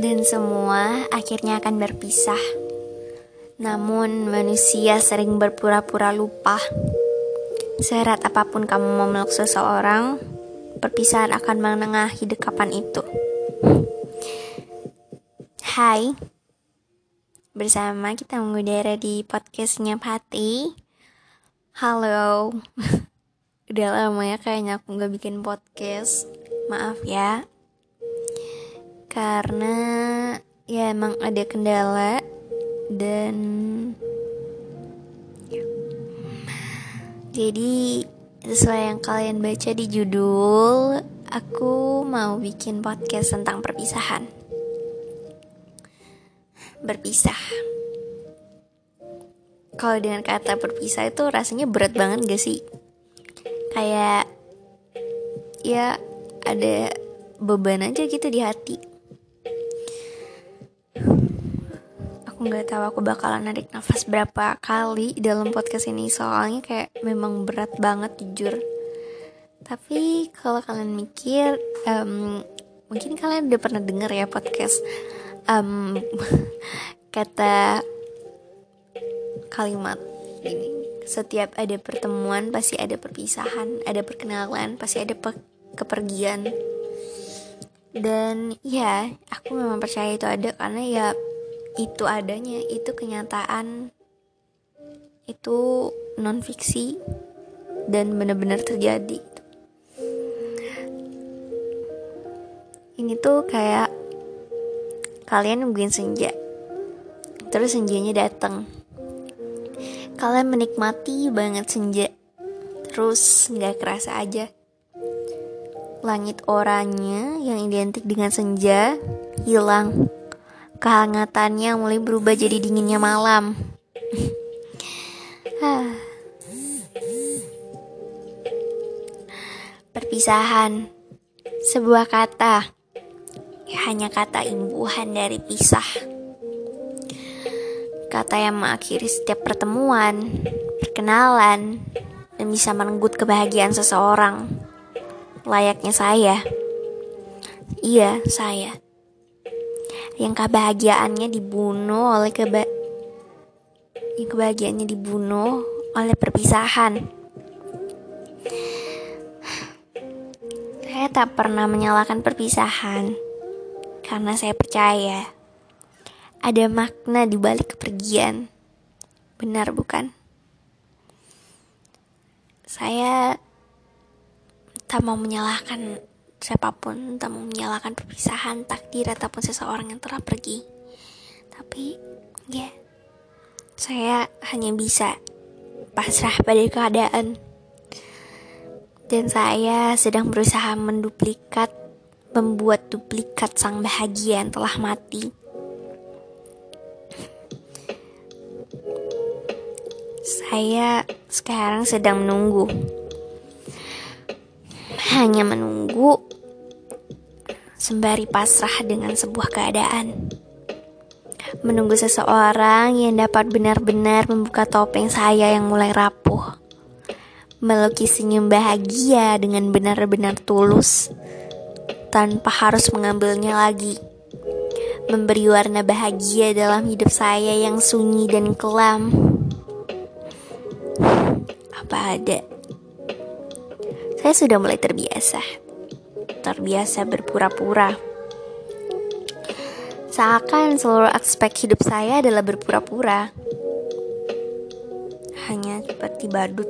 dan semua akhirnya akan berpisah. Namun, manusia sering berpura-pura lupa. Serat apa pun kamu memeluk seseorang, perpisahan akan menengahi dekapan itu. Hai, bersama kita mengudara di podcastnya Pati. Halo, udah lama ya kayaknya aku gak bikin podcast. Maaf ya, karena ya emang ada kendala dan jadi sesuai yang kalian baca di judul aku mau bikin podcast tentang perpisahan. Berpisah. Kalau dengan kata berpisah itu rasanya berat banget gak sih? Kayak ya ada beban aja gitu di hati aku nggak tahu aku bakalan narik nafas berapa kali dalam podcast ini. Soalnya kayak memang berat banget jujur. Tapi kalau kalian mikir um, mungkin kalian udah pernah denger ya podcast um, kata kalimat ini setiap ada pertemuan pasti ada perpisahan ada perkenalan pasti ada pe kepergian. Dan ya aku memang percaya itu ada karena ya itu adanya itu kenyataan. Itu non fiksi dan benar-benar terjadi. Ini tuh kayak kalian nungguin senja terus senjanya datang kalian menikmati banget senja terus nggak kerasa aja. Langit oranye yang identik dengan senja hilang Kehangatannya mulai berubah jadi dinginnya malam. Perpisahan, sebuah kata, hanya kata imbuhan dari pisah. Kata yang mengakhiri setiap pertemuan, perkenalan, dan bisa merenggut kebahagiaan seseorang. Layaknya saya. Iya, saya yang kebahagiaannya dibunuh oleh keba yang kebahagiaannya dibunuh oleh perpisahan. Saya tak pernah menyalahkan perpisahan karena saya percaya ada makna di balik kepergian. Benar bukan? Saya tak mau menyalahkan siapa pun tak menyalahkan perpisahan takdir ataupun seseorang yang telah pergi. Tapi ya yeah, saya hanya bisa pasrah pada keadaan. Dan saya sedang berusaha menduplikat membuat duplikat sang bahagia yang telah mati. Saya sekarang sedang menunggu. Hanya menunggu sembari pasrah dengan sebuah keadaan. Menunggu seseorang yang dapat benar-benar membuka topeng saya yang mulai rapuh. Melukis senyum bahagia dengan benar-benar tulus, tanpa harus mengambilnya lagi. Memberi warna bahagia dalam hidup saya yang sunyi dan kelam. Apa ada? Saya sudah mulai terbiasa terbiasa berpura-pura. Seakan seluruh aspek hidup saya adalah berpura-pura. Hanya seperti badut.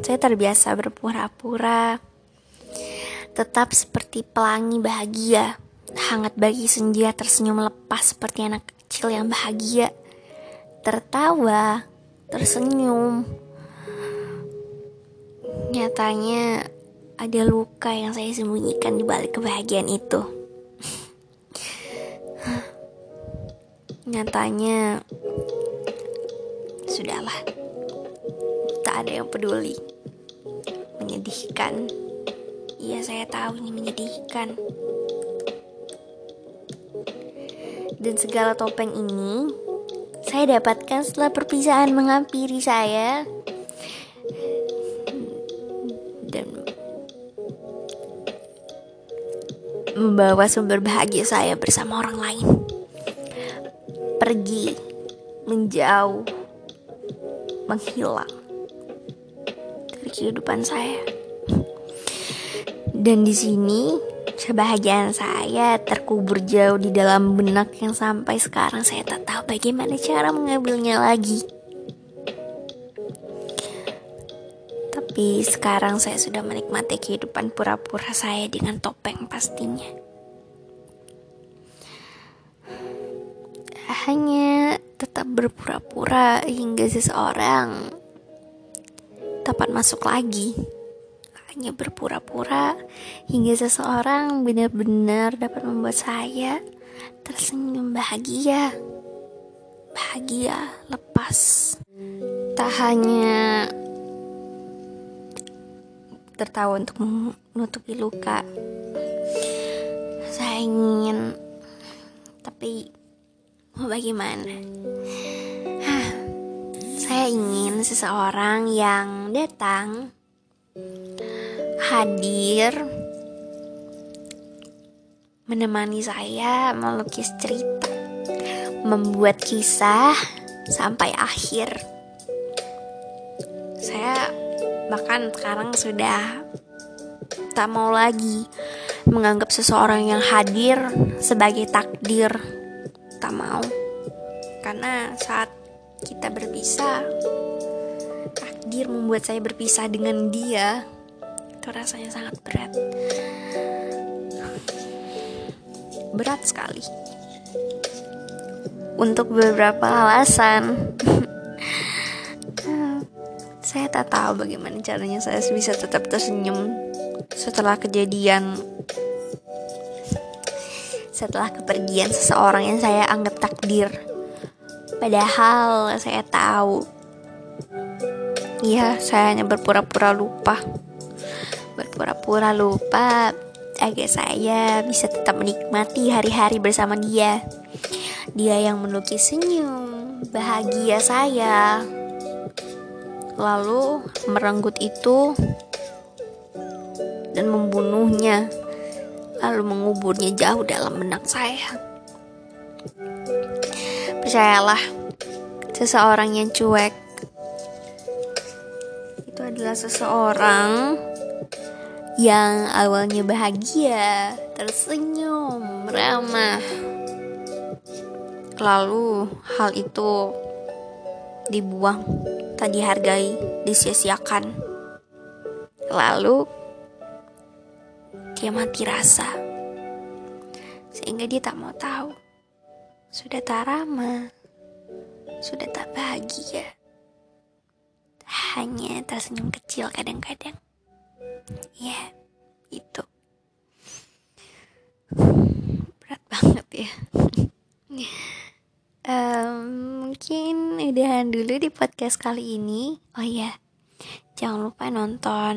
Saya terbiasa berpura-pura. Tetap seperti pelangi bahagia. Hangat bagi senja tersenyum lepas seperti anak kecil yang bahagia. Tertawa, tersenyum, Nyatanya ada luka yang saya sembunyikan di balik kebahagiaan itu. Nyatanya sudahlah. Tak ada yang peduli. Menyedihkan. Iya, saya tahu ini menyedihkan. Dan segala topeng ini saya dapatkan setelah perpisahan menghampiri saya membawa sumber bahagia saya bersama orang lain. Pergi, menjauh, menghilang dari kehidupan saya. Dan di sini kebahagiaan saya terkubur jauh di dalam benak yang sampai sekarang saya tak tahu bagaimana cara mengambilnya lagi. Tapi sekarang saya sudah menikmati kehidupan pura-pura saya dengan topeng pastinya. Hanya tetap berpura-pura hingga seseorang dapat masuk lagi. Hanya berpura-pura hingga seseorang benar-benar dapat membuat saya tersenyum bahagia. Bahagia lepas. Tak hanya tertawa untuk menutupi luka. Saya ingin, tapi mau bagaimana? Hah, saya ingin seseorang yang datang, hadir, menemani saya melukis cerita, membuat kisah sampai akhir. Saya bahkan sekarang sudah tak mau lagi menganggap seseorang yang hadir sebagai takdir. Tak mau. Karena saat kita berpisah takdir membuat saya berpisah dengan dia itu rasanya sangat berat. Berat sekali. Untuk beberapa alasan Saya tak tahu bagaimana caranya saya bisa tetap tersenyum setelah kejadian setelah kepergian seseorang yang saya anggap takdir. Padahal saya tahu. Iya, saya hanya berpura-pura lupa. Berpura-pura lupa agar saya bisa tetap menikmati hari-hari bersama dia. Dia yang melukis senyum bahagia saya lalu merenggut itu dan membunuhnya, lalu menguburnya jauh dalam benak saya. Percayalah, seseorang yang cuek itu adalah seseorang yang awalnya bahagia, tersenyum, ramah. Lalu hal itu dibuang tak dihargai, disia-siakan. Lalu dia mati rasa. Sehingga dia tak mau tahu. Sudah tak ramah. Sudah tak bahagia. Hanya tersenyum kecil kadang-kadang. Ya, itu. Berat banget ya. um, mungkin udahan dulu di podcast kali ini. Oh iya jangan lupa nonton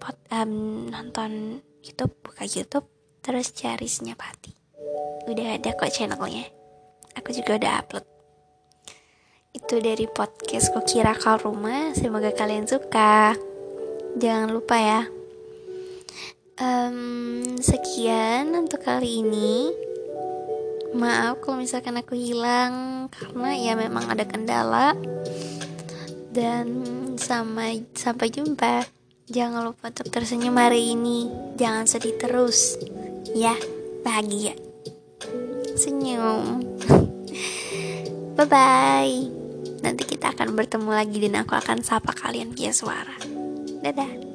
pot, um, nonton YouTube buka YouTube terus cari Senyapati udah ada kok channelnya. Aku juga udah upload. Itu dari podcast kok kira kau rumah. Semoga kalian suka. Jangan lupa ya. Um, sekian untuk kali ini maaf kalau misalkan aku hilang karena ya memang ada kendala. Dan sampai sampai jumpa. Jangan lupa untuk tersenyum hari ini. Jangan sedih terus. Ya bahagia. Senyum. Bye bye nanti kita akan bertemu lagi dan aku akan sapa kalian via suara. Dadah